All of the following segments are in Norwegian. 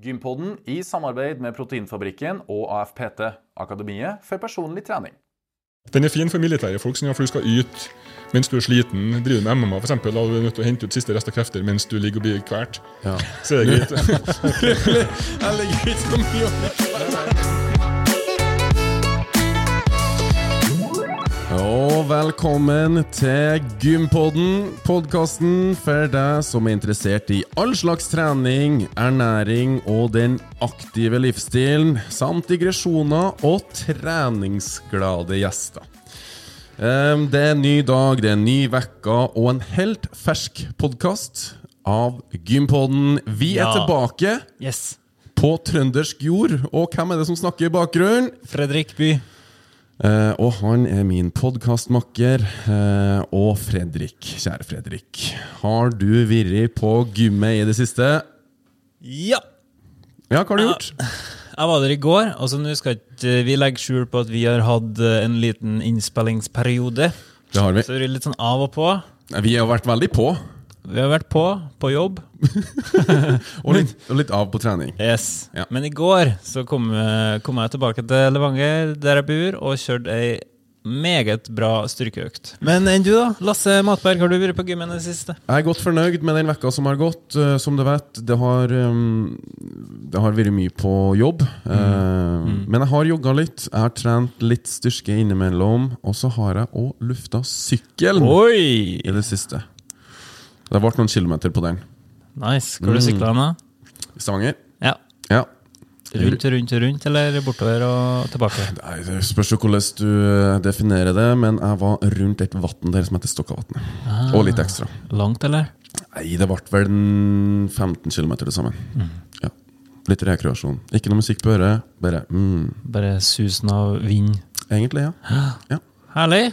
Gympodden i samarbeid med Proteinfabrikken og AFPT, Akademiet for personlig trening. Den er fin for militære folk, sånn for du skal yte mens du er sliten. Driver med MMA, f.eks. Da er du nødt til å hente ut siste rest av krefter mens du ligger og blir kvalt. Ja. Så er det greit. Jeg legger ikke så mye Og velkommen til Gympodden, podkasten for deg som er interessert i all slags trening, ernæring og den aktive livsstilen, samt digresjoner og treningsglade gjester. Ehm, Det er en ny dag, det er en ny uke og en helt fersk podkast av Gympodden. Vi er Ja. tilbake Yes. på trøndersk jord, og hvem er det som snakker i bakgrunnen? Fredrik By. Eh, og han er min podkastmakker. Uh, og Fredrik, kjære Fredrik. Har du vært på gymmet i det siste? Ja! Ja, hva har du gjort? Jeg var der i går. altså Nå skal ikke vi legge skjul på at vi har hatt eh, en liten innspillingsperiode. Det har vi. Så det er litt sånn av og på. Vi har vært veldig på, Vi har vært på, på jobb. og litt, og litt av på trening. Yes. Ja. Men i går så kom, eh, kom jeg tilbake til Levanger, der jeg bor, og kjørte ei meget bra styrkeøkt. Men enn du, da? Lasse Matberg, har du vært på gymmen i det siste? Jeg er godt fornøyd med den vekka som har gått. Eh, Som du vet, det har, um, det har vært mye på jobb. Eh, Men jeg har jogga litt. Jeg har trent litt styrke innimellom. Og så har jeg òg lufta sykkelen Oi! i det siste. Det har vært noen kilometer på den. Nice. Hvor mm. du sykla du, da? I Stavanger. Ja. Ja. Rundt rundt rundt, eller bortover og tilbake? Nei, Det spørs jo hvordan du eh, definerer det, men jeg var rundt et vann der som heter Stokkavatnet. Og litt ekstra. Langt, eller? Nei, det ble vel 15 km til sammen. Ja. Litt rekreasjon. Ikke noe musikk på øret. Bare mm. Bare susen av vind. Egentlig, ja. ja. Herlig!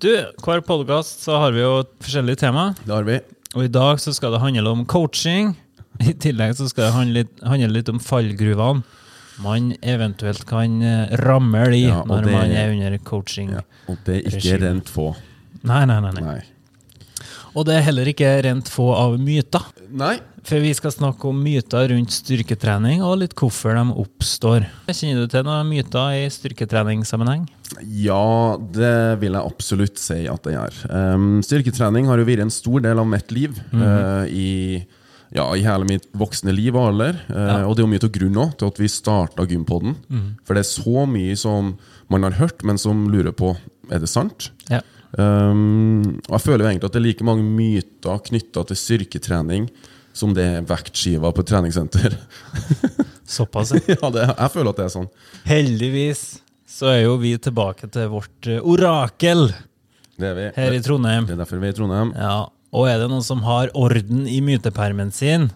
Du, hver podkast så har vi jo forskjellige tema. Det har vi. Og i dag så skal det handle om coaching. I tillegg så skal det handle handle litt om fallgruvene man eventuelt kan eh, ramle i Ja, når det- man er under coaching. Ja. Og det er ikke rent få. Nei, nei, nei, nei. Nei. Og det er heller ikke rent få av myter. Nei. For vi skal snakke om myter rundt styrketrening, og litt hvorfor de oppstår. Kjenner du til noen myter i styrketreningssammenheng? Ja, det vil jeg absolutt si at det gjør. Um, styrketrening har jo vært en stor del av mitt liv. eh, i, ja, I hele mitt voksne liv og alder. Ja. Og det er jo mye til grunn også, til at vi starta Gympodden. For det er så mye som man har hørt, men som lurer på er det sant. Ja. Um, og jeg føler jo egentlig at det er like mange myter knytta til styrketrening som det er vektskiver på et treningssenter. Såpass, ja. ja, det, jeg føler at det er sånn. Heldigvis så er jo vi tilbake til vårt eh, orakel Det er vi. her i Trondheim. Det er derfor vi er i Trondheim. Ja, og er det noen som har orden i mytepermen sin,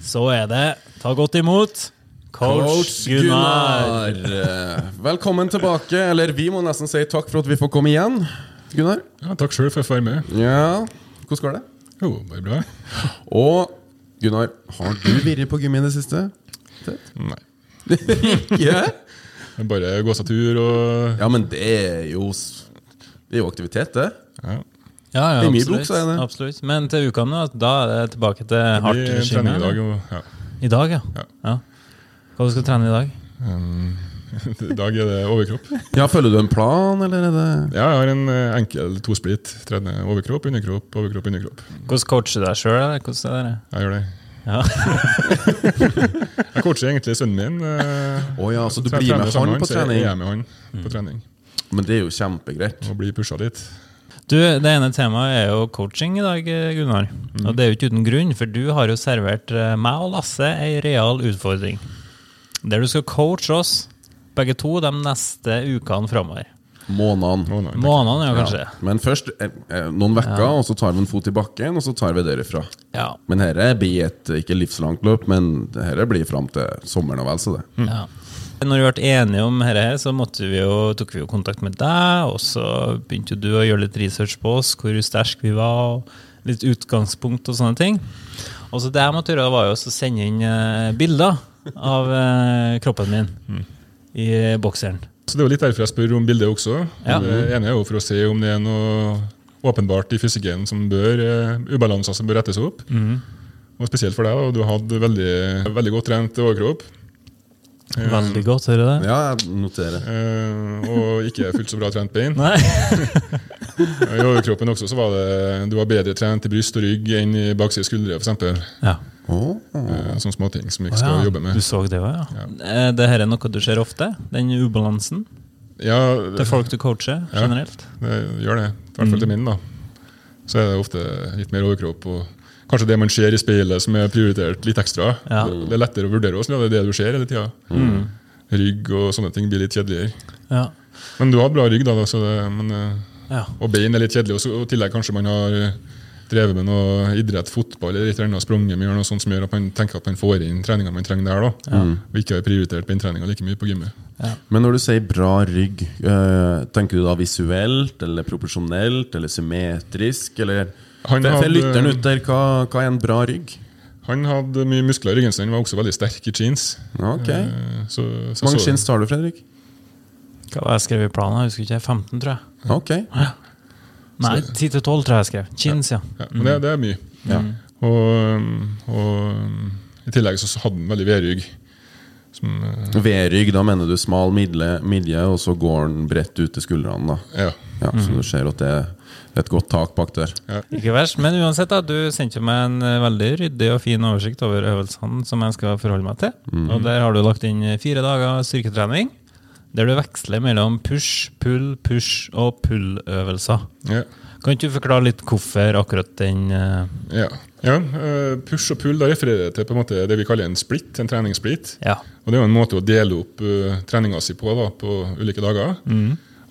så er det ta godt imot coach, Gunnar. Gunnar. Velkommen tilbake. Eller vi må nesten si takk for at vi får komme igjen. Gunnar? Ja, takk sjøl for at jeg får være med. Ja, hvordan går det? Jo, bare bra. Og Gunnar, har du vært på gym i det siste? Nei. Ja. Det er Bare gå seg tur og ja, men det er jo Det er jo aktivitet, det. ja. Ja, ja, absolutt, bruk, det. absolutt. Men til uka nå, da er det tilbake til Det hardt regime. i dag. Og, ja. I dag, ja. Ja. ja. Hva du trene i dag? Um, I dag er det overkropp. Ja, Følger du en plan, eller er det Ja, jeg har en eh, enkel tosplit. Trener overkropp, underkropp, overkropp, underkropp. Hvordan coacher du deg sjøl? Jeg gjør det. Ja. Jeg coacher egentlig sønnen min. Oh, ja, så du så blir med han på så jeg er med han på trening. Men det er jo kjempegreit. Og blir pusha litt. Du, Det ene temaet er jo coaching i dag, Gunnar. Og det er jo ikke uten grunn, for du har jo servert eh, meg og Lasse ei real utfordring. Der du skal coache oss, begge to, de neste ukene framover. Månedene. Månedene, ja, kanskje. Ja. Men først eh, eh, noen vekker, og så tar vi en fot i bakken, og så tar vi derifra. Ja. Men dette blir et ikke livslangt løp, men dette blir fram til sommeren og vel så det. ja. Når vi ble enige om dette, her, så måtte vi jo, tok vi jo kontakt med deg, og så begynte jo du å gjøre litt research på oss, hvor sterke vi var, og litt utgangspunkt og sånne ting. Og så det jeg måtte gjøre, var jo å sende inn eh, bilder av kroppen min i bokseren. Så Det er jo litt derfor jeg spør om bildet også. Ja. Det ene er jo for å se om det er noe åpenbart i fysikken som bør, eh, ubalanser som bør rettes opp. Og spesielt for deg, da. Du hadde veldig, veldig godt trent overkropp. Veldig godt, hører du det? Ja, jeg noterer. Uh, Og ikke fullt så bra trent bein. Nei. I overkroppen også så var det Du var bedre trent i bryst og rygg enn i bakside skuldre, f.eks. Ja. Åh. Sånne småting som vi ikke skal ja, jobbe med. Du så det òg, ja. ja. Det her er noe du ser ofte? Den ubalansen Ja, til folk du coacher generelt? Ja. det gjør det. I hvert fall til min, da. Så er det ofte litt mer overkropp. og Kanskje det man ser i speilet som er prioritert litt ekstra. Ja. Det er lettere å vurdere også, når det er det du ser hele tida. Rygg og sånne ting blir litt kjedeligere. Ja. Men du har bra rygg, da. da, Så det, men, eh, ja. og bein er litt kjedelig. Og i tillegg kanskje man har eh, drevet med noe idrett, fotball eller et eller annet, sprunget mye, noe sånt som gjør at man tenker at man får inn treninga man trenger der. da, Og ikke har prioritert beintreninga like mye på gymmet. Men når du sier bra rygg, eh, tenker du da visuelt, eller proporsjonelt, eller symmetrisk, eller Han hadde- lytteren ut der, hva, hva er en bra rygg? Han hadde mye muskler i ryggen, så han var også veldig sterk i jeans. Okay. Ok. Eh, Så, så, Hvor mange jeans tar du, Fredrik? Hva var jeg skrev i planen? Jeg husker ikke. 15, tror jeg. Ok. Nei, 10-12 tror jeg jeg skrev. Chins, ja. Ja, Mm. det, det er mye. Ja. Og, og i tillegg så hadde han veldig vedrygg. Uh, vedrygg, da mener du smal midle, midje, og så går den bredt ut til skuldrene. da ja. ja, Så du ser at det er et godt tak bak der. Ikke verst. Men uansett, da, du sendte meg en eh, veldig ryddig og fin oversikt over øvelsene som jeg skal forholde meg til. Og der har du lagt inn fire dager styrketrening. Der du veksler mellom push, pull, push og pull-øvelser. Ja. Kan ikke du forklare litt hvorfor akkurat den uh... Ja. ja. eh, Push og pull da refererer jeg til på en måte det vi kaller en split, en treningssplit. Ja. Og Det er jo en måte å dele opp uh, treninga si på da, på ulike dager.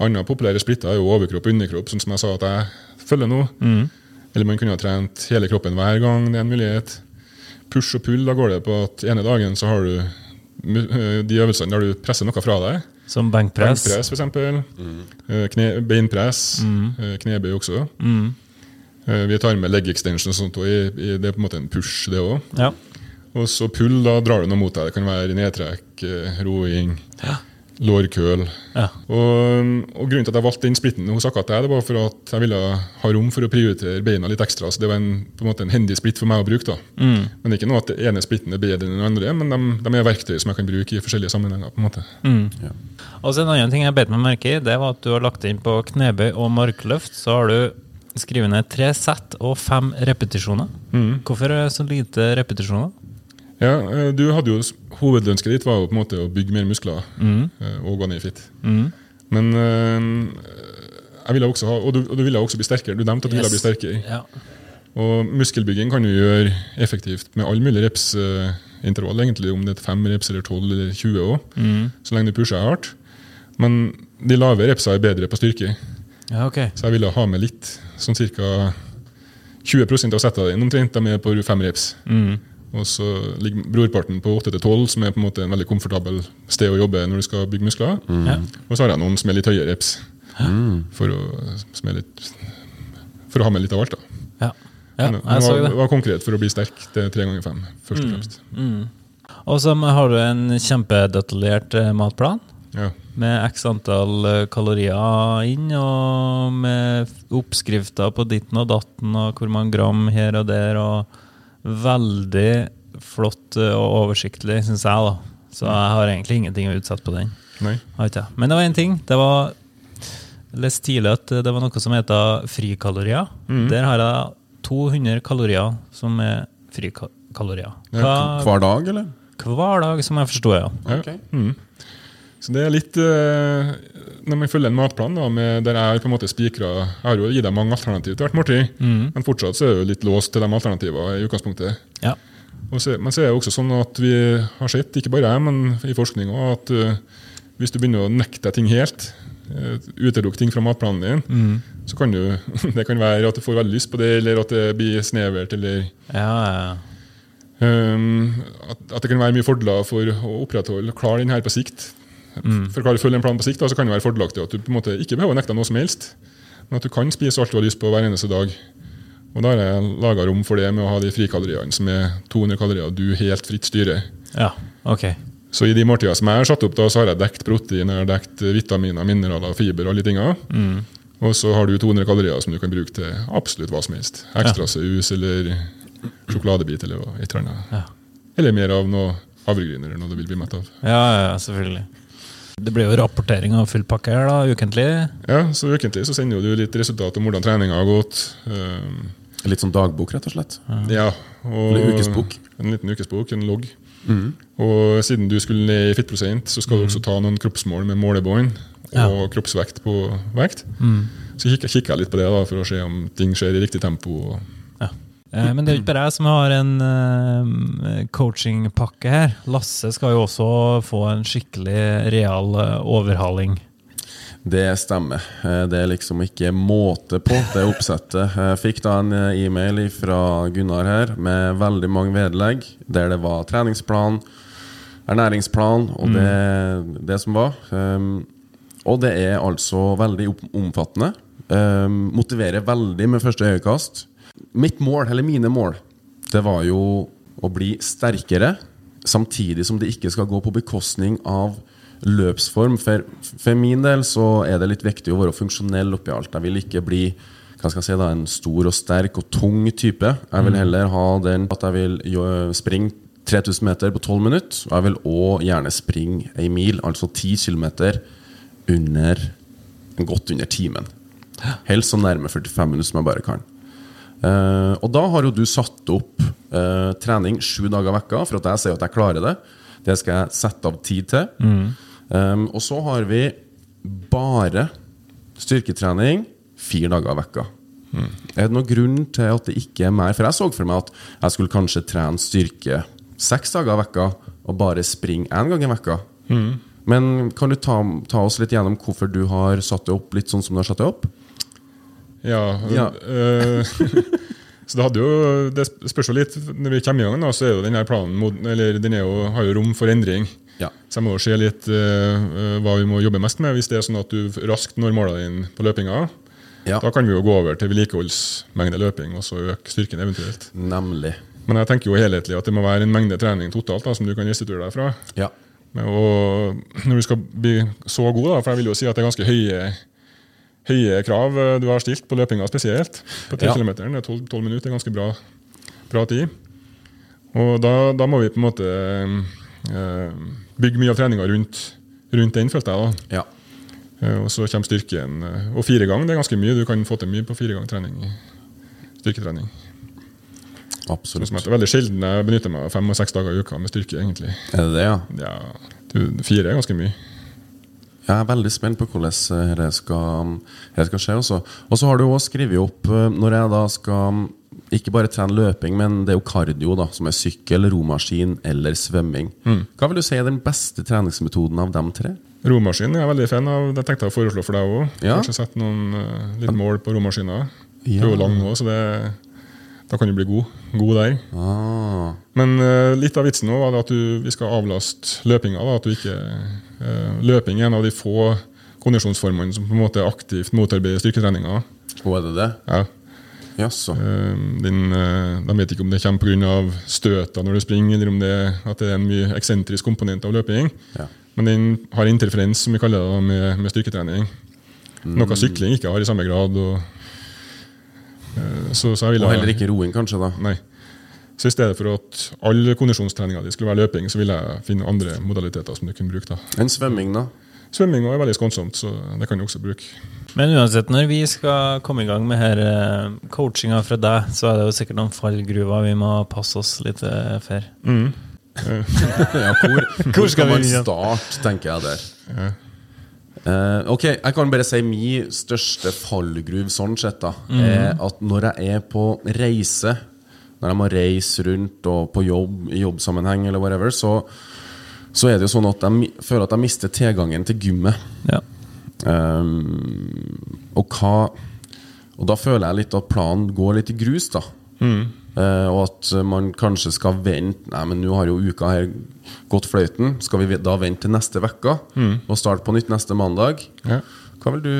Andre populære splitter er jo overkropp og underkropp, sånn som jeg sa at jeg følger nå. Eller man kunne ha trent hele kroppen hver gang det er en mulighet. Push og pull, da går det på at ene dagen så har du de øvelsene der du presser noe fra deg. Som benkpress. Benkpress, f.eks. Kne, beinpress. Mm. Knebøy også. Mm. Vi tar med leg extension sånt, og i, det er på en måte en push, det òg. Ja. Og så pull, da drar du noe mot deg. Det kan være nedtrekk, roing. roing, lårkøl. Ja. Og, og grunnen til at jeg valgte den splitten hos akkurat deg, det var for at jeg ville ha rom for å prioritere beina litt ekstra. Så det var en, på en måte en hendig splitt for meg å bruke. da. Men det er ikke noe at det ene splitten er bedre enn den andre, men de, de er verktøy som jeg kan bruke i forskjellige sammenhenger. på en måte. Og så En annen ting jeg bet meg merke i, det var at du har lagt inn på knebøy og markløft. Så har du skrevet ned tre sett og fem repetisjoner. Hvorfor er det så lite repetisjoner? Ja, eh, du hadde jo, Hovedønsket ditt var jo på en måte å bygge mer muskler mm. og gå ned i fit. Men eh, jeg ville også ha, og du, og du ville også bli sterkere. Du nevnte at du ville bli sterkere. Ja. Og muskelbygging kan du gjøre effektivt med alle mulige repsintervall, egentlig, om det er 5 reps eller 12 eller 20 òg, så lenge du pusher hardt. Men de lave repsa er bedre på styrke, ja, okay. så jeg ville ha med litt. Sånn ca. 20 av setta dine omtrent de er på 5 reps. Og så ligger brorparten på 8-12, som er på en måte en veldig komfortabel sted å jobbe når du skal bygge muskler. Mm. Og så har jeg noen som er litt høyere reps, for, å, som er litt, for å ha med litt av alt. da. Ja, ja Men jeg så var, det. var konkret for å bli sterk. Det er tre ganger fem, først og fremst. Og så har du en kjempedetaljert eh, matplan. Ja. Med x antall eh, kalorier inn, og med oppskrifter på ditten og datten, og hvor mange gram her og der. og Veldig flott eh, og oversiktlig, syns jeg. da. Så jeg har egentlig ingenting å utsette på den. Nei. Men det var én ting. Det var lest tidlig at det var noe som heter frikalorier. Der har jeg 200 kalorier som er frikalorier. Hva, Hver dag, eller? hver dag, som jeg forstår, ja. Ja. Ok. Så det er litt eh, Når man følger en matplan da, med, der jeg på en måte spikra Jeg har jo gitt deg mange alternativer til hvert måltid, men fortsatt så er jo litt låst til de alternativene i utgangspunktet. ja. Så, men så er det også sånn at vi har sett, ikke bare jeg, men i forskning òg, at uh, hvis du begynner å nekte ting helt, uh, utelukke ting fra matplanen din, så kan du Det kan være at du får veldig lyst på det, eller at det blir snevert, eller Ja, ja. Um, at, at det kan være mye fordeler for å opprettholde klare den her på sikt. For å følge en plan på sikt da, så kan det være fordelaktig at du på en måte ikke behøver å nekte noe som helst, men at du kan spise alt du har lyst på hver eneste dag. Og Da har jeg laga rom for det med å ha de frikaloriene, som er 200 kalorier du helt fritt styrer. ja. Ok. Så i de måltidene som jeg har satt opp, da, så har jeg dekt protein, jeg har dekt vitaminer, mineraler, fiber og alle tinga. Og så har du 200 kalorier som du kan bruke til absolutt hva som helst. ekstra Ekstrasaus eller sjokoladebit eller et eller annet. Ja. Eller mer av noe havregryn eller noe du vil bli mett av. Ja, ja, selvfølgelig. Det blir jo rapportering av full pakke her, da, ukentlig. Ja, så Ukentlig så sender du litt resultat om hvordan treninga har gått. Um, Litt sånn dagbok, rett og slett. ja, og Eller ukesbok. En liten ukesbok, en logg. Og siden du skulle ned i fittprosent, så skal du også ta noen kroppsmål med målebånd og Ja. kroppsvekt på vekt. Så kikka jeg litt på det da, for å se om ting skjer i riktig tempo. og. Eh, Men det er ikke bare jeg som har en eh, coachingpakke her. Lasse skal jo også få en skikkelig real eh, overhaling. Det stemmer. Eh, Det er liksom ikke måte på, det oppsettet. Jeg fikk da en eh, e-mail fra Gunnar her med veldig mange vedlegg, der det var treningsplan, ernæringsplan og det, det som var. Um, og det er altså veldig omfattende. Um, motiverer veldig med første øyekast. Mitt mål, eller mine mål, det var jo å bli sterkere, samtidig som det ikke skal gå på bekostning av løpsform. For, for min del så er det litt viktig å være funksjonell oppi alt. Jeg vil ikke bli hva skal jeg si da, en stor og sterk og tung type. Jeg vil heller ha den at jeg vil springe 3000 meter på 12 minutter. Og jeg vil òg gjerne springe ei mil, altså 10 km, under godt under timen. Helst så nærme 45 minutter som jeg bare kan. Eh, og da har jo du satt opp uh, trening sju dager i vekka for at jeg sier at jeg klarer det. Det skal jeg sette av tid til. Um, og så har vi bare styrketrening fire dager i vekka. Er det noen grunn til at det ikke er mer? For jeg så for meg at jeg skulle kanskje trene styrke seks dager i vekka og bare springe én gang i vekka. Men kan du ta, ta oss litt gjennom hvorfor du har satt det opp litt sånn som du har satt det opp? Ja, Ja. øh, så det hadde jo Det spørs jo litt Når vi kommer i gang, da, så er jo denne planen Eller den jo, har jo rom for endring. Ja. Så jeg må jo se litt øh, hva vi må jobbe mest med. Hvis det er sånn at du raskt når målene dine på løpinga, Ja. da kan vi jo gå over til vedlikeholdsmengde løping og så øke styrken eventuelt. Nemlig. Men jeg tenker jo helhetlig at det må være en mengde trening totalt da, som du kan restituere deg fra. Ja. Og når du skal bli så god, da, for jeg vil jo si at det er ganske høye, høye krav eh, du har stilt på løpinga spesielt. På 10 Ja. km, 12, 12 minutter er ganske bra, bra tid. Og da, da må vi på en måte eh, bygge mye av treninga rundt, rundt den, følte jeg. da. ja. Og så kommer styrken. Og fire ganger det er ganske mye. Du kan få til mye på fire ganger trening. Styrketrening. Sånn Absolutt. som at det er veldig sjelden jeg benytter meg av fem og seks dager i uka med styrke. egentlig. Er det det, ja? Ja, du, Fire er ganske mye. Jeg er veldig spent på hvordan det skal, det skal skje. Også. Og så har du også skrevet opp eh, Når jeg da skal ikke bare trene løping, men det er jo kardio, da, som er sykkel, romaskin eller svømming. Hva vil du si er den beste treningsmetoden av dem tre? Romaskin er jeg veldig fan av. Det tenkte jeg å foreslå for deg òg. Ja. Kanskje sette noen uh, litt mål på romaskina. Ja. Du er jo lang nå, så det, da kan du bli god, god der. Ah, Men uh, litt av vitsen nå var at du, vi skal avlaste løpinga. Da, at du ikke, eh, løping er en av de få kondisjonsformene som på en måte aktivt motarbeider styrketreninga. og er det det? Ja. Jaså. Eh, eh, de vet ikke om det kommer pga. støter når du springer, eller om det, at det er en mye eksentrisk komponent av løping. Ja. Men den har interferens, som vi kaller det, med, med styrketrening. Noe sykling ikke har i samme grad. Og, eh, så, så Og heller ikke roing, kanskje? da Nei. Så i stedet for at all kondisjonstreninga di skulle være løping, så ville jeg finne andre modaliteter som du kunne bruke. da. En svømming, da? Svømming er veldig skånsomt, så det kan du også bruke. Men uansett, når vi skal komme i gang med her eh, coachinga fra deg, så er det jo sikkert noen fallgruver vi må passe oss litt for. Mm. ja, hvor, hvor skal man starte, tenker jeg der. Uh, ok, Jeg kan bare si min største fallgruve sånn sett da er at når jeg er på reise, når jeg må reise rundt og på jobb i jobbsammenheng, eller whatever, så, så er det jo sånn at jeg føler at jeg mister tilgangen til gymmet. Ja. Um, og hva Og da føler jeg litt at planen går litt i grus, da. Eh, og at man kanskje skal vente Nei, men nå har jo uka her gått fløyten. Skal vi da vente til neste uke og starte på nytt neste mandag? Ja. Hva vil du,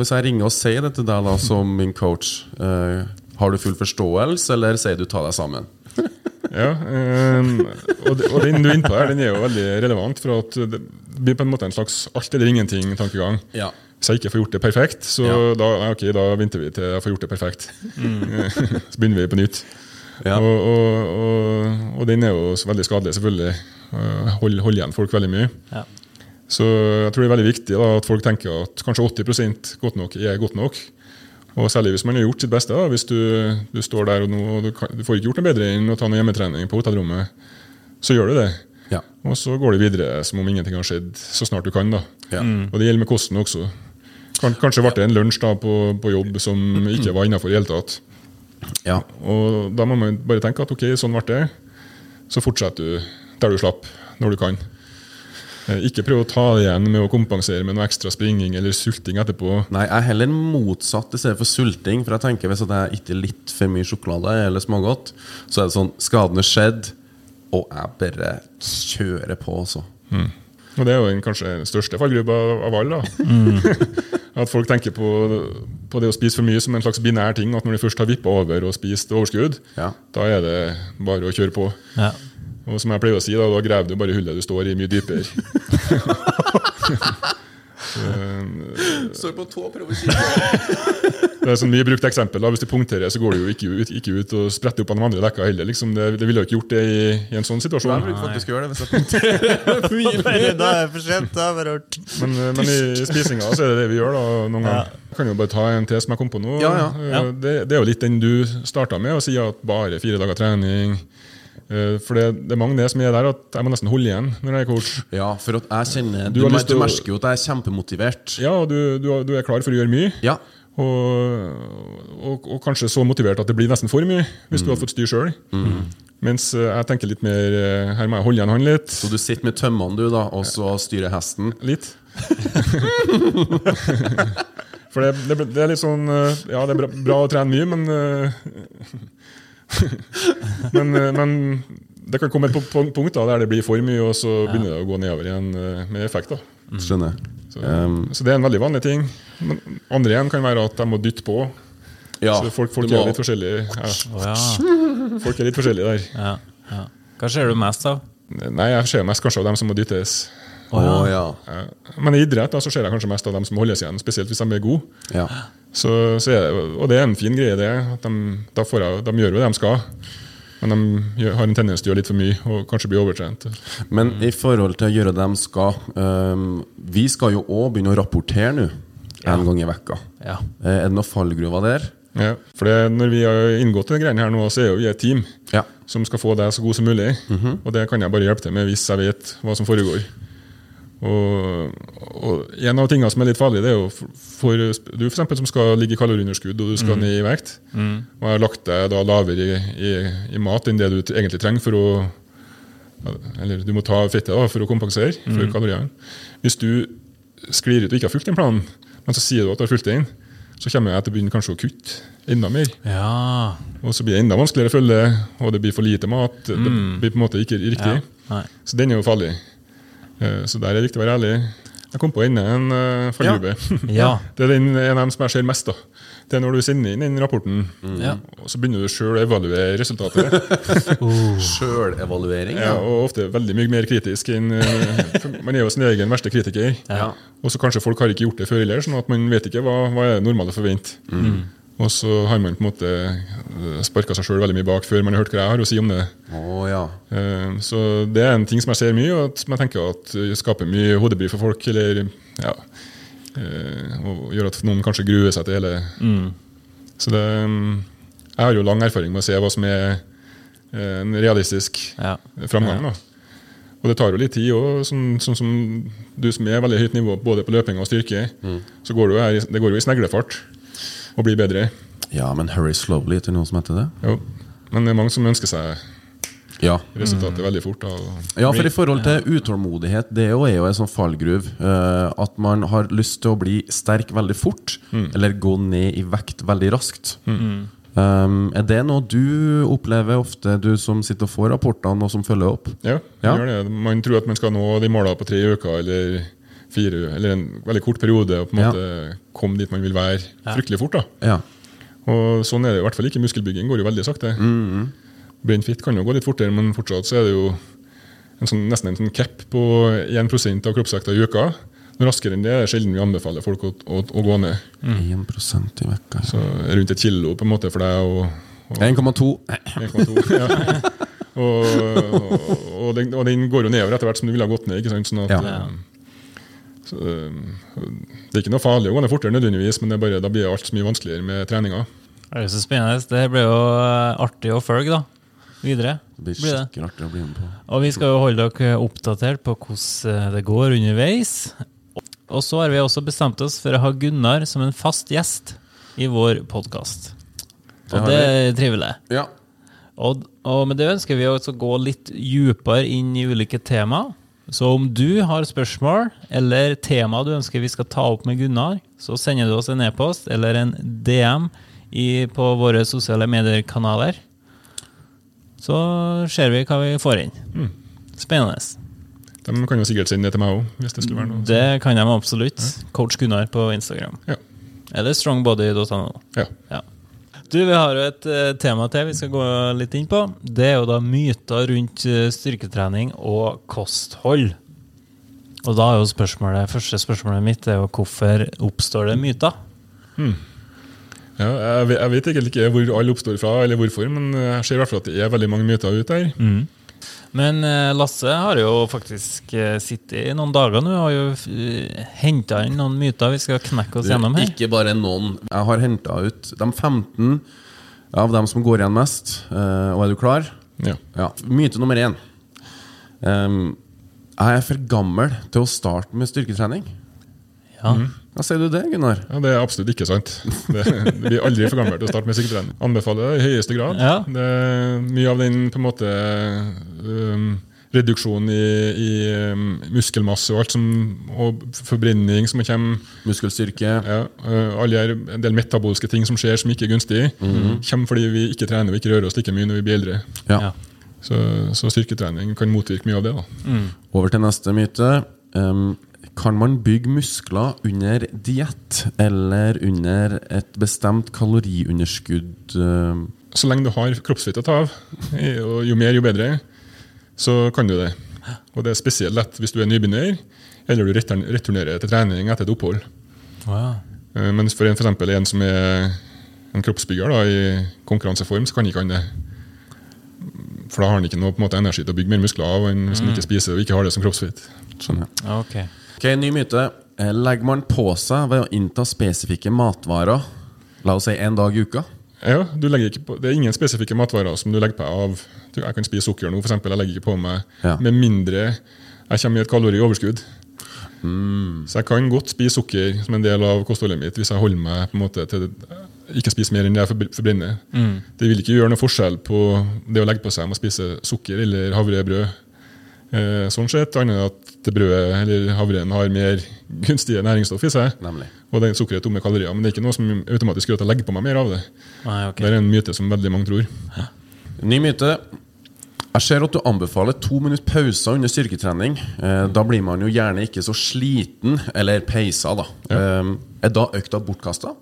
Hvis jeg ringer og sier det til deg da som min coach, eh, har du full forståelse, eller sier du ta deg sammen? Ja, um, og, det- og den du er inne på her, den er jo veldig relevant, for at det blir på en måte en slags alt eller ingenting-tankegang. Ja. Hvis jeg ikke får gjort det perfekt, så Ja. da, nei, ok, da venter vi til jeg får gjort det perfekt. så begynner vi på nytt. Ja. Og, og, og, og den er jo veldig skadelig, selvfølgelig. Holder Hold, hold igjen folk veldig mye. Ja. Så jeg tror det er veldig viktig da, at folk tenker at kanskje 80% godt nok er godt nok. Og særlig hvis man har gjort sitt beste. da, Hvis du, du står der og, noe, og du, kan, du får ikke gjort noe bedre enn å ta noe hjemmetrening på hotellrommet, så gjør du det. Ja. Og så går du videre som om ingenting har skjedd, så snart du kan. da. Ja. Og det gjelder med kosten også. Kanskje ble det en lunsj da på, på jobb som ikke var innafor i det hele tatt. Ja. Og da må man bare tenke at ok, sånn ble det. Så fortsetter du der du slapp, når du kan. Eh, Ikke prøv å ta det igjen med å kompensere med noe ekstra springing eller sulting etterpå. Nei, jeg er heller motsatt i stedet for sulting. For jeg tenker Hvis jeg ikke litt for mye sjokolade eller smågodt, så er det sånn Skaden er skjedd, og jeg bare kjører på, altså. Og det er jo den kanskje største fallgruppa av alle. da. at folk tenker på, på det å spise for mye som en slags binær ting. At når de først har vippa over og spist overskudd, Ja. da er det bare å kjøre på. Ja. Og som jeg pleier å si, da, da graver du bare hullet du står i, mye dypere. Står på tå og prøver å Det er sånn mye brukt eksempel. da, Hvis du punkterer, så går du jo ikke ut, ikke ut og spretter opp av de andre dekka heller. liksom. Det, det ville jo ikke gjort det i, i en sånn situasjon. Jeg bruker faktisk å gjøre det hvis jeg punkterer. Da er det for sent. Da er det rart. Men, eh, men i spisinga så er det det vi gjør da, noen Ja. ganger. Jeg kan jo bare ta en til som jeg kom på nå. Ja, ja. Eh, Ja. Det, det er jo litt den du starta med, å si at bare fire dager trening. Eh, For det, det er mange det som er der at jeg må nesten holde igjen når jeg er coach. Ja, for at jeg kjenner Du Du, du merker jo at jeg er kjempemotivert. Ja, og du, du, er klar for å gjøre mye. Ja. Og, og, og kanskje så motivert at det blir nesten for mye, hvis du hadde fått styre sjøl. Mens eh, jeg tenker litt mer eh, Her må jeg holde igjen han litt. Så du sitter med tømmene, du, da, og så styrer hesten. Litt. For det, det, det er litt sånn Ja, det er bra, bra å trene mye, men men, eh, men det kan komme et pu- pu- punkt da, der det blir for mye, og så begynner det å gå nedover igjen eh, med effekt. da. Skjønner. Så, Um, så det er en veldig vanlig ting. Men andre igjen kan være at de må dytte på. Ja, så folk, folk må- er litt forskjellige. Ja, Oh, ja. folk er litt forskjellige der. Ja. ja. Hva ser du mest av? Nei, jeg ser mest kanskje av dem som må dyttes. Å ja. Eh, Men i idrett da, så ser jeg kanskje mest av dem som holdes igjen, spesielt hvis de er gode. ja. Så, så er det, og det er en fin greie, det. At de, da får jeg, de gjør jo det de skal. Men de gjør, har en tendens til å gjøre litt for mye og kanskje bli overtrent. Men i forhold til å gjøre det de skal um, Vi skal jo òg begynne å rapportere nå. En gang i vekka. Ja. Eh, Er det noen fallgruver der? Ja, for det, når vi har inngått denne greiene her nå, så er jo vi et team Ja. som skal få deg så god som mulig. Og det kan jeg bare hjelpe til med hvis jeg vet hva som foregår. Og, og En av tingene som er litt farlig, det er jo for, du for eksempel, som skal ligge i kaloriunderskudd og du skal ned i vekt, og jeg har lagt deg da lavere i, i, i mat enn det du egentlig trenger for å Eller du må ta fettet da, for å kompensere for kaloriene. Hvis du sklir ut og ikke har fulgt den planen, men så sier du at du har fulgt den, så kommer jeg til å begynne kanskje å kutte enda mer. Ja. Og så blir det enda vanskeligere å følge, og det blir for lite mat. Det blir på en måte ikke riktig. ja. Så den er jo farlig. Eh, Så der er det viktig å være ærlig. Jeg kom på enda en uh, fallgruve. Ja. Det er den, en av dem som jeg ser mest. da. Det er når du sender inn den rapporten, Ja. og så begynner du sjøl å evaluere resultatet. Sjølevaluering? ja, og ofte veldig mye mer kritisk enn eh, Man er jo sin egen verste kritiker. Ja. Og så kanskje folk har ikke gjort det før heller, sånn at man vet ikke hva, hva er det normale å forvente. Og så har man på en måte sparka seg sjøl veldig mye bak før man har hørt hva jeg har å si om det. Oh, ja. Eh, Så det er en ting som jeg ser mye, og som jeg tenker at det skaper mye hodebry for folk. Eller ja, eh, og gjør at noen kanskje gruer seg til hele Så det mm, Jeg har jo lang erfaring med å se hva som er eh, en realistisk Ja. framgang. da. Og det tar jo litt tid òg, sånn, sånn som du som er veldig høyt nivå både på løping og styrke. Så går det jo, her, det går jo i sneglefart å bli bedre. Ja, men hurry slowly til noen som heter det? Jo. Men det er mange som ønsker seg Ja. resultatet veldig fort. Da. Ja, for i forhold til utålmodighet, det er jo, en sånn fallgruv. eh, at man har lyst til å bli sterk veldig fort, eller gå ned i vekt veldig raskt. Um, er det noe du opplever ofte, du som sitter og får rapportene og som følger opp? Ja, Ja. man gjør det. Man tror at man skal nå de målene på tre uker eller fire eller en veldig kort periode og på en Ja. måte komme dit man vil være fryktelig fort. da. Ja. Og Sånn er det i hvert fall ikke. Muskelbygging går jo veldig sakte. Brent fit kan jo gå litt fortere, men fortsatt så er det jo en sånn, nesten en sånn cap på 1% av kroppsvekta i uka. Noe raskere enn det er det sjelden vi anbefaler folk å, å, å gå ned. 1% i vekka. Så rundt et kilo på en måte for deg å, Og- 1,2. 1,2. Ja. Og, og, den, og den går jo nedover etter hvert som du ville ha gått ned. ikke sant? Sånn at, Ja. Det er ikke noe farlig å gå ned fortere, nødvendigvis, men det er bare, da blir alt så mye vanskeligere med treninga. Det er så spennende. Det blir jo eh, artig å følge da, videre. Det blir skikkelig artig å bli med på. Og vi skal jo holde dere oppdatert på hvordan eh, det går underveis. Og så har vi også bestemt oss for å ha Gunnar som en fast gjest i vår podkast. Det Og det er trivelig. Ja. Og, og med det ønsker vi å gå litt dypere inn i ulike tema. Så om du har spørsmål eller tema du ønsker vi skal ta opp med Gunnar, så sender du oss en e-post eller en DM i, på våre sosiale medier-kanaler. Så ser vi hva vi får inn. Spennende. De kan jo sikkert sende det til meg òg, det skulle være noe. Det kan de absolutt. Coach Gunnar på Instagram. Ja. Eller strongbody.no. Ja. Ja. Du, Vi har jo et eh, tema til vi skal gå litt inn på. Det er jo da myter rundt eh, styrketrening og kosthold. Og da er jo spørsmålet, første spørsmålet mitt er jo hvorfor oppstår det myter? Ja, jeg, jeg vet egentlig ikke hvor alle oppstår fra, eller hvorfor, men jeg ser i hvert fall at det er veldig mange myter ute der. Men eh, Lasse har jo faktisk eh, sittet i noen dager nå og har jo uh, henta inn noen myter vi skal knekke oss gjennom er her. ikke bare noen. Jeg har henta ut de 15 av dem som går igjen mest. Eh, og er du klar? Ja. Ja. Myte nummer én. Jeg er for gammel til å starte med styrketrening. Ja. Hva sier du det, Gunnar? Ja, Det er absolutt ikke sant. Det, det blir aldri for gammelt å starte med styrketrening. Anbefaler det i høyeste grad. Ja. Det mye av den på en måte um, reduksjonen i, i um, muskelmasse og alt som, og forbrenning som kommer Muskelstyrke. ja, uh, alle her, En del metabolske ting som skjer som ikke er gunstig, kommer fordi vi ikke trener og ikke rører oss like mye når vi blir eldre. Ja. Så, så styrketrening kan motvirke mye av det. da. Over til neste myte. Em, kan man bygge muskler under diett eller under et bestemt kaloriunderskudd? Så lenge du har kroppsfett å ta av, eh, og jo mer, jo bedre, så kan du det. Og det er spesielt lett hvis du er nybegynner, eller du returnerer til trening etter et opphold. Wow. Eh, Mens for en, for eksempel en som er en kroppsbygger da, i konkurranseform, så kan ikke han det. For da har han ikke noe på en måte, energi til å bygge mer muskler av enn hvis han ikke spiser og ikke har det som kroppsfett. Sånn, ja. Ok. Ok, Ny myte. Eh, Legger man på seg ved å innta spesifikke matvarer, la oss si en dag i uka? Ja, du legger ikke på, Det er ingen spesifikke matvarer som du legger på av. Jeg kan spise sukker nå, eksempel, Jeg legger ikke på meg Ja. med mindre jeg kommer i et kalorioverskudd. Så jeg kan godt spise sukker som en del av kostholdet mitt hvis jeg holder meg på en måte til ikke spise mer enn det jeg forbrenner. Mm. Det vil ikke gjøre noe forskjell på det å legge på seg med å spise sukker eller havrebrød. Eh, sånn sett, annet enn at det brødet eller havren har mer gunstige næringsstoff i seg. Nemlig. Og det sukkeret er tomme kalorier. Men det er ikke noe som automatisk gjør at jeg legger på meg mer av det. Nei, okay. Det er en myte som veldig mange tror. Ny myte. Jeg ser at du anbefaler to minutter pauser under styrketrening. Eh, da blir man jo gjerne ikke så sliten, eller peisa, da. Eh, er da økta bortkasta?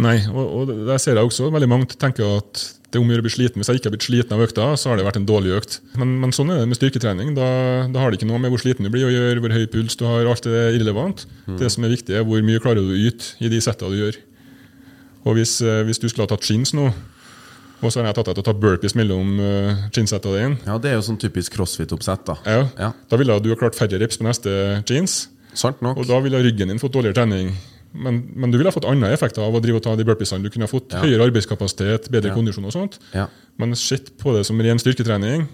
Nei, og, og der ser jeg også veldig mange tenker at det er om å gjøre å bli sliten. Hvis jeg ikke har blitt sliten av økta, så har det vært en dårlig økt. Men, men sånn er det med styrketrening. Da, da har det ikke noe med hvor sliten du blir å gjøre, hvor høy puls du har. Alt det er irrelevant. Det som er viktig, er hvor mye klarer du å yte i de setta du gjør. Og hvis, eh, hvis du skulle ha tatt chins nå, og så har jeg tatt deg til å ta burpees mellom uh, dine, Ja, det er jo sånn typisk crossfit-oppsett, da. ja, Ja. da ville du ha klart færre reps på neste chins. Sant nok. Og da ville ryggen din fått dårligere trening. Men, men du ville ha fått andre effekter av å drive og ta de burpeesene. Du kunne ha fått Ja. høyere arbeidskapasitet, bedre Ja. kondisjon og sånt. Men sett på det som ren styrketrening,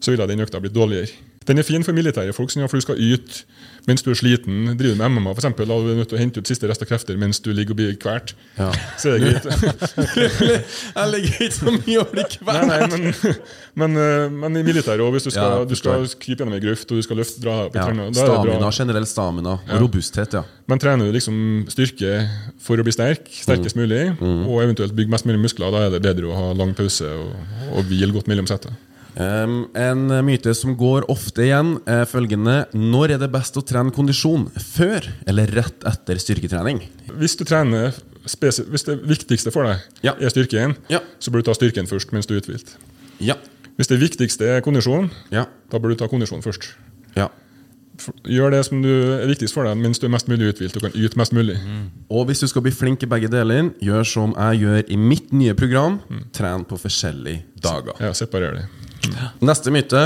så ville den økta blitt dårligere. Den er fin for militære folk, for du skal yte mens du er sliten. Driver med MMA, for eksempel, du er du nødt til å hente ut siste rest av krefter mens du ligger og blir kvalt. Ja. Så er det greit. Jeg legger ikke så mye å bli Nei, kveld. nei, men, men, eh, men i militæret òg, hvis du skal, Ja, du skal krype gjennom ei grøft og du skal løfte, dra i Ja. da er det Stamina, generell stamina og Ja. robusthet, ja. Men trener du liksom styrke for å bli sterk, sterkest mulig, og eventuelt bygge mest mulig muskler, da er det bedre å ha lang pause og, og hvile godt mellom settet. Um, en myte som går ofte igjen, er følgende Når er det best å trene kondisjon? Før eller rett etter styrketrening? Hvis du trener hvis det viktigste for deg Ja. er styrken, Ja. så bør du ta styrken først mens du er uthvilt. Ja. Hvis det viktigste er kondisjon, Ja. da bør du ta kondisjon først. Ja. gjør det som du er viktigst for deg mens du er mest mulig uthvilt og kan yte mest mulig. Og hvis du skal bli flink i begge deler, gjør som jeg gjør i mitt nye program. Tren på forskjellige dager. Ja, Separer det. Neste myte.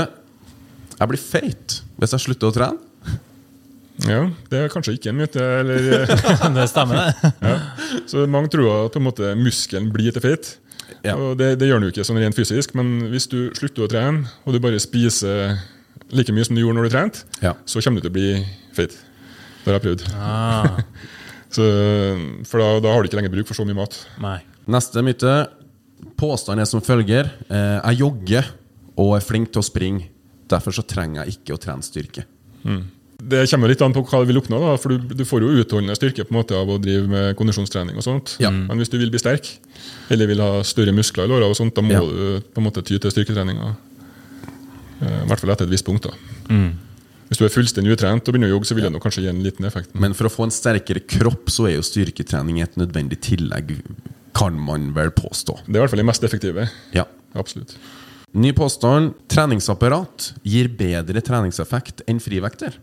Jeg blir feit hvis jeg slutter å trene. Ja, Det er kanskje ikke en myte. eller... Det stemmer, det. Ja. Så mange tror at på en måte muskelen blir til feit. Ja. Og det, det gjør den jo ikke sånn rent fysisk, men hvis du slutter å trene, og du bare spiser like mye som du gjorde når du trente, Ja. så kommer du til å bli feit. Det har jeg prøvd. Ah, Så, for da, da har du ikke lenger bruk for så mye mat. nei. Neste myte. Påstanden er som følger. Eh, jeg jogger og er flink til å springe. Derfor så trenger jeg ikke å trene styrke. Det kommer litt an på hva du vil oppnå, da, for du, du får jo utholdende styrke på en måte av å drive med kondisjonstrening. og sånt. Ja. Men hvis du vil bli sterk, eller vil ha større muskler i låra, og sånt, da må Ja. du på en måte ty til styrketreninga. Eh, I hvert fall etter et visst punkt. da. Hvis du er fullstendig utrent og begynner å jogge, så vil det nok kanskje gi en liten effekt. Men for å få en sterkere kropp, så er jo styrketrening et nødvendig tillegg, kan man vel påstå. Det er i hvert fall det mest effektive. Ja. Absolutt. Ny påstand. Treningsapparat gir bedre treningseffekt enn frivekter.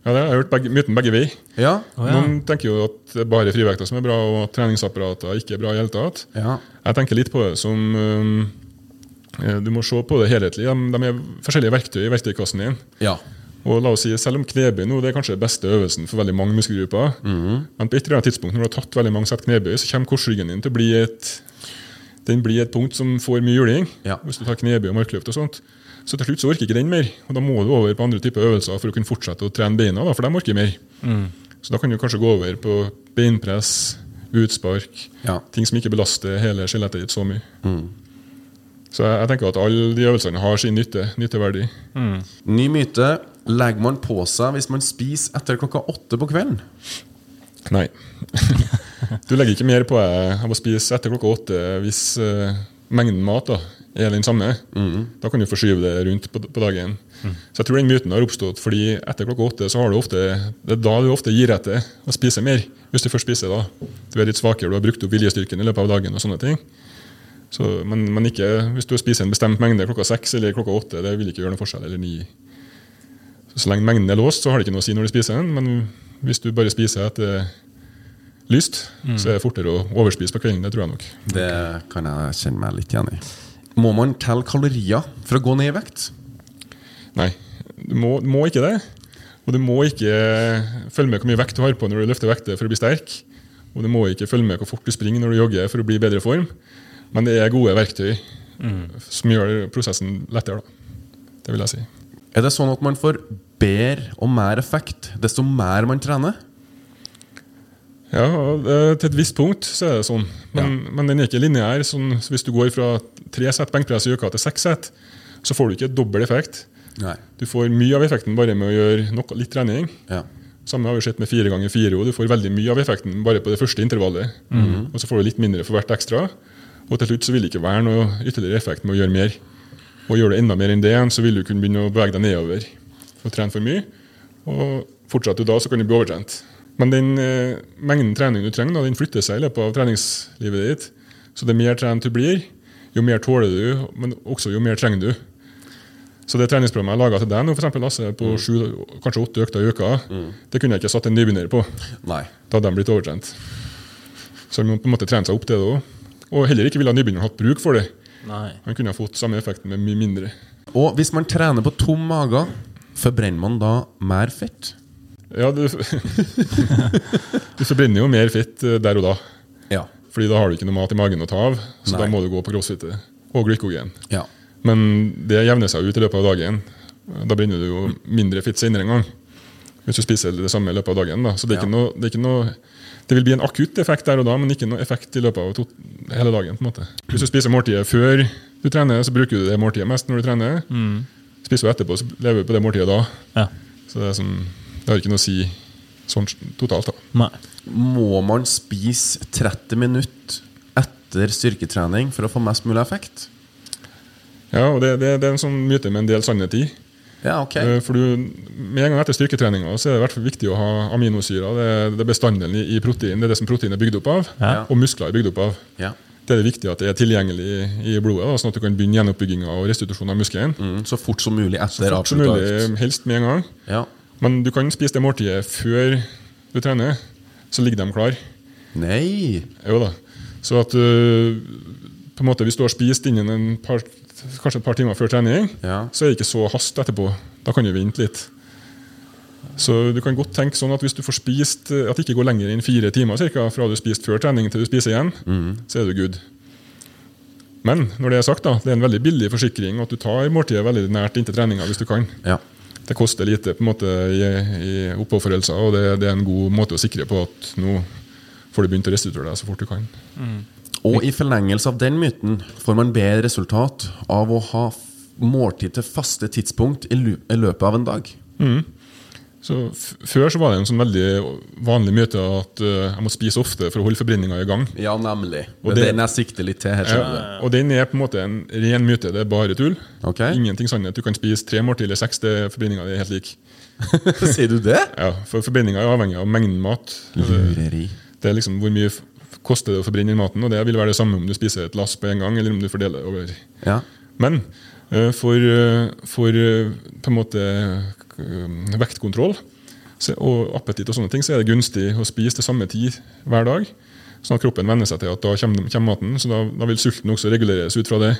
Ja, det har jeg hørt begge, myten begge veier. Ja. Oh, ja. Noen tenker jo at det er bare frivekter som er bra, og at treningsapparater ikke er bra i hele tatt. ja. Jeg tenker litt på det som um, eh, Du må se på det helhetlig. De, de er forskjellige verktøy i verktøykassen din. Ja. Og la oss si, Selv om knebøy nå, det er kanskje den beste øvelsen for veldig mange muskelgrupper, men på et eller annet tidspunkt når du har tatt veldig mange sett knebøy, så kommer korsryggen din til å bli et den blir et punkt som får mye juling. Ja. Hvis du tar knebøy og markløft og sånt. Så til slutt så orker ikke den mer. Og da må du over på andre typer øvelser for å kunne fortsette å trene beina, da, for de orker mer. Så da kan du kanskje gå over på beinpress, utspark, Ja. ting som ikke belaster hele skjelettet ditt så mye. Så jeg, jeg tenker at alle de øvelsene har sin nytte, nytteverdi. Ny myte. Legger man på seg hvis man spiser etter klokka åtte på kvelden? Nei. du legger ikke mer på deg av å spise etter klokka åtte hvis uh, mengden mat da, er den samme. Da kan du forskyve det rundt på, på dagen. Så jeg tror den myten har oppstått fordi etter klokka åtte så har du ofte, det er da du ofte gir etter å spise mer. Hvis du først spiser da. Du er litt svakere, du har brukt opp viljestyrken i løpet av dagen. og sånne ting. Så, men, men ikke hvis du spiser en bestemt mengde klokka seks eller klokka åtte. Det vil ikke gjøre noe forskjell. eller ni. Så, så lenge mengden er låst, så har det ikke noe å si når du spiser den. Men hvis du bare spiser etter lyst, så er det fortere å overspise på kvelden. Det tror jeg nok. Det kan jeg kjenne meg litt igjen i. Må man telle kalorier for å gå ned i vekt? Nei, du må, du må ikke det. Og du må ikke følge med hvor mye vekt du har på når du løfter vekter for å bli sterk. Og du må ikke følge med hvor fort du springer når du jogger for å bli i bedre form. Men det er gode verktøy som gjør prosessen lettere. Da. Det vil jeg si. Er det sånn at man får bedre og mer effekt desto mer man trener? Ja, eh, Til et visst punkt så er det sånn. Men, men den er ikke lineær. Sånn, så hvis du går fra tre sett benkpress i uka til seks sett, så får du ikke dobbel effekt. Nei. Du får mye av effekten bare med å gjøre nok, litt trening. Ja. Samme har vi sett med fire ganger fire. og Du får veldig mye av effekten bare på det første intervallet. Og så får du litt mindre for hvert ekstra. Og til slutt så vil det ikke være noe ytterligere effekt med å gjøre mer. Og gjør du enda mer enn det, så vil du kunne begynne å bevege deg nedover og trene for mye. Og fortsetter du da, så kan du bli overtrent. Men den eh, mengden trening du trenger, da, den flytter seg i løpet av treningslivet ditt. Så det mer trent du blir, jo mer tåler du, men også jo mer trenger du. Så det treningsprogrammet jeg laga til deg nå, for eksempel, Lasse, på sju, kanskje åtte økter i uka, det kunne jeg ikke satt en nybegynner på. Nei. Da hadde de blitt overtrent. Så de må på en måte trene seg opp til det òg. Og heller ikke ville nybegynneren hatt bruk for det. Nei. Han kunne ha fått samme effekten med mye mindre. Og hvis man trener på tom mage, forbrenner man da mer fett? Ja, du, du forbrenner jo mer fett eh, der og da. Ja. Fordi da har du ikke noe mat i magen å ta av. Så Nei. da må du gå på crossfit og glykogen. ja. Men det jevner seg ut i løpet av dagen. Da brenner du jo mindre fett senere en gang. Hvis du spiser det samme i løpet av dagen. Da. Så det er, Ja. noe, det er ikke noe Det vil bli en akutt effekt der og da, men ikke noe effekt i løpet av to, hele dagen. på en måte. Hvis du spiser måltidet før du trener, så bruker du det måltidet mest når du trener. Spiser du etterpå, så lever du på det måltidet da. Ja. Så det, er sånn, det har ikke noe å si sånn totalt. da. Nei. Må man spise 30 minutter etter styrketrening for å få mest mulig effekt? Ja, og det, det, det er en sånn myte med en del sannhet i. Ja, ok. Eh, For du, Med en gang etter styrketreninga så er det i hvert fall viktig å ha aminosyrer. Det det er bestanddelen i, i protein. Det er det som protein er bygd opp av, Ja. og muskler er bygd opp av. Ja. Det er det viktig at det er tilgjengelig i, i blodet, da, sånn at du kan begynne gjenoppbygginga og restitusjon av muskelen. Mm, så fort som mulig etter avslutta økt. helst med en gang. Men du kan spise det måltidet før du trener, så ligger de klar. Nei! Jo da. Så at du på en måte hvis du har spist innen en par, kanskje et par timer før trening, Ja. så er det ikke så hast etterpå. Da kan du vente litt. Så du kan godt tenke sånn at hvis du får spist At det ikke går lenger enn fire timer cirka, fra du spiste før trening til du spiser igjen, så er du good. Men når det er sagt, da, det er en veldig billig forsikring at du tar måltidet veldig nært inntil treninga hvis du kan. Ja. Det koster lite på en måte i, i oppofrelser, og det, det er en god måte å sikre på at nå får du begynt å restituere deg så fort du kan. Og i forlengelse av den myten får man bedre resultat av å ha måltid til faste tidspunkt i løpet av en dag. Så Før så var det en sånn veldig vanlig myte at uh, jeg må spise ofte for å holde forbrenninga i gang. Ja, nemlig. Og det den jeg sikter litt til her. Ja, og den er på en måte en ren myte. Det er bare tull. Ok. Ingenting sannhet. Du kan spise tre måltid eller seks. det- Forbrenninga er helt lik. Sier du det? Ja, For forbrenninga er avhengig av mengden mat. Lureri. Det er liksom hvor mye koster det å forbrenne maten, og det vil være det samme om du spiser et lass på en gang, eller om du fordeler over Ja. Men eh, for, eh, for på en måte vektkontroll og appetitt og sånne ting, så er det gunstig å spise til samme tid hver dag. Sånn at kroppen venner seg til at da kommer, kommer maten, så da, da vil sulten også reguleres ut fra det.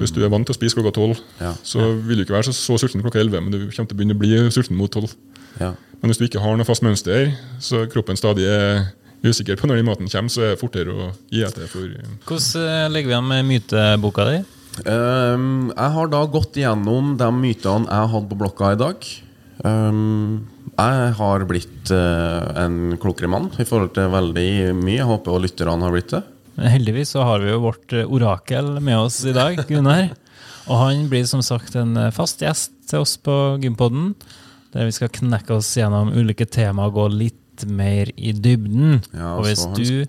Hvis du er vant til å spise klokka tolv, Ja. så vil du ikke være så, så sulten klokka elleve, men du kommer til å begynne å bli sulten mot tolv. ja. Men hvis du ikke har noe fast mønster, så kroppen stadig er usikker på når den maten kommer, så er det fortere å gi etter for eh, Hvordan legger ligger vi an med myteboka di? Ehm, jeg har da gått igjennom de mytene jeg hadde på blokka i dag. Um, jeg har blitt uh, en klokere mann i forhold til veldig mye. Jeg håper også lytterne har blitt det. Men Heldigvis så har vi jo vårt eh, orakel med oss i dag, Gunnar. Og han blir som sagt en eh, fast gjest til oss på Gympodden, der vi skal knekke oss gjennom ulike tema og gå litt mer i dybden. Ja, og hvis du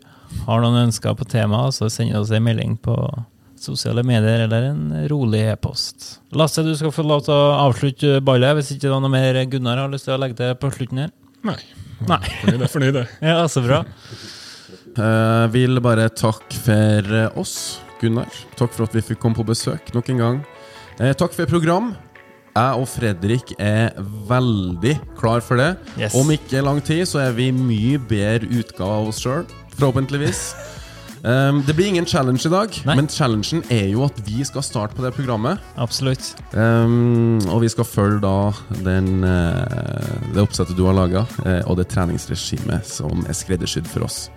har noen ønsker på temaet, så send oss en melding på sosiale medier eller en rolig e-post. Lasse, du skal få lov til å avslutte ballet hvis ikke det er noe mer Gunnar har lyst til å legge til på slutten her. Nei. Nei. Fornøyd, fornøyd. det. Ja, så bra. Jeg vil bare takke for eh, oss, Gunnar. Takk for at vi fikk komme på besøk nok en gang. Eh, takk for program. Jeg og Fredrik er veldig klar for det. Yes. Om ikke lang tid så er vi mye bedre utgave av oss sjøl, forhåpentligvis. Um, det blir ingen challenge i dag, Nei. men challengen er jo at vi skal starte på det programmet. Absolutt. Um, og vi skal følge da den, uh, det oppsettet du har laga, og det treningsregimet som er skreddersydd for oss.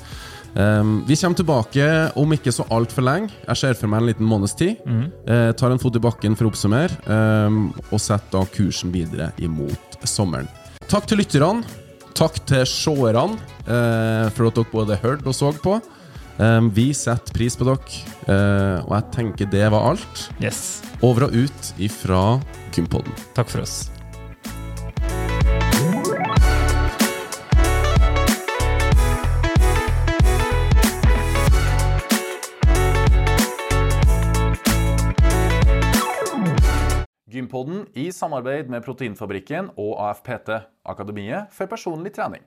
Um, vi kommer tilbake om ikke så altfor lenge. Jeg ser for meg en liten måneds tid. Eh, tar en fot i bakken for å oppsummere, um, og setter da kursen videre imot sommeren. Takk til lytterne. Takk til seerne eh, for at dere både hørte og så på. Um, vi setter pris på dere, uh, og jeg tenker det var alt. Yes. Over og ut ifra Gympodden. Takk for oss. Gympodden i samarbeid med Proteinfabrikken og AFPT, Akademiet for personlig trening.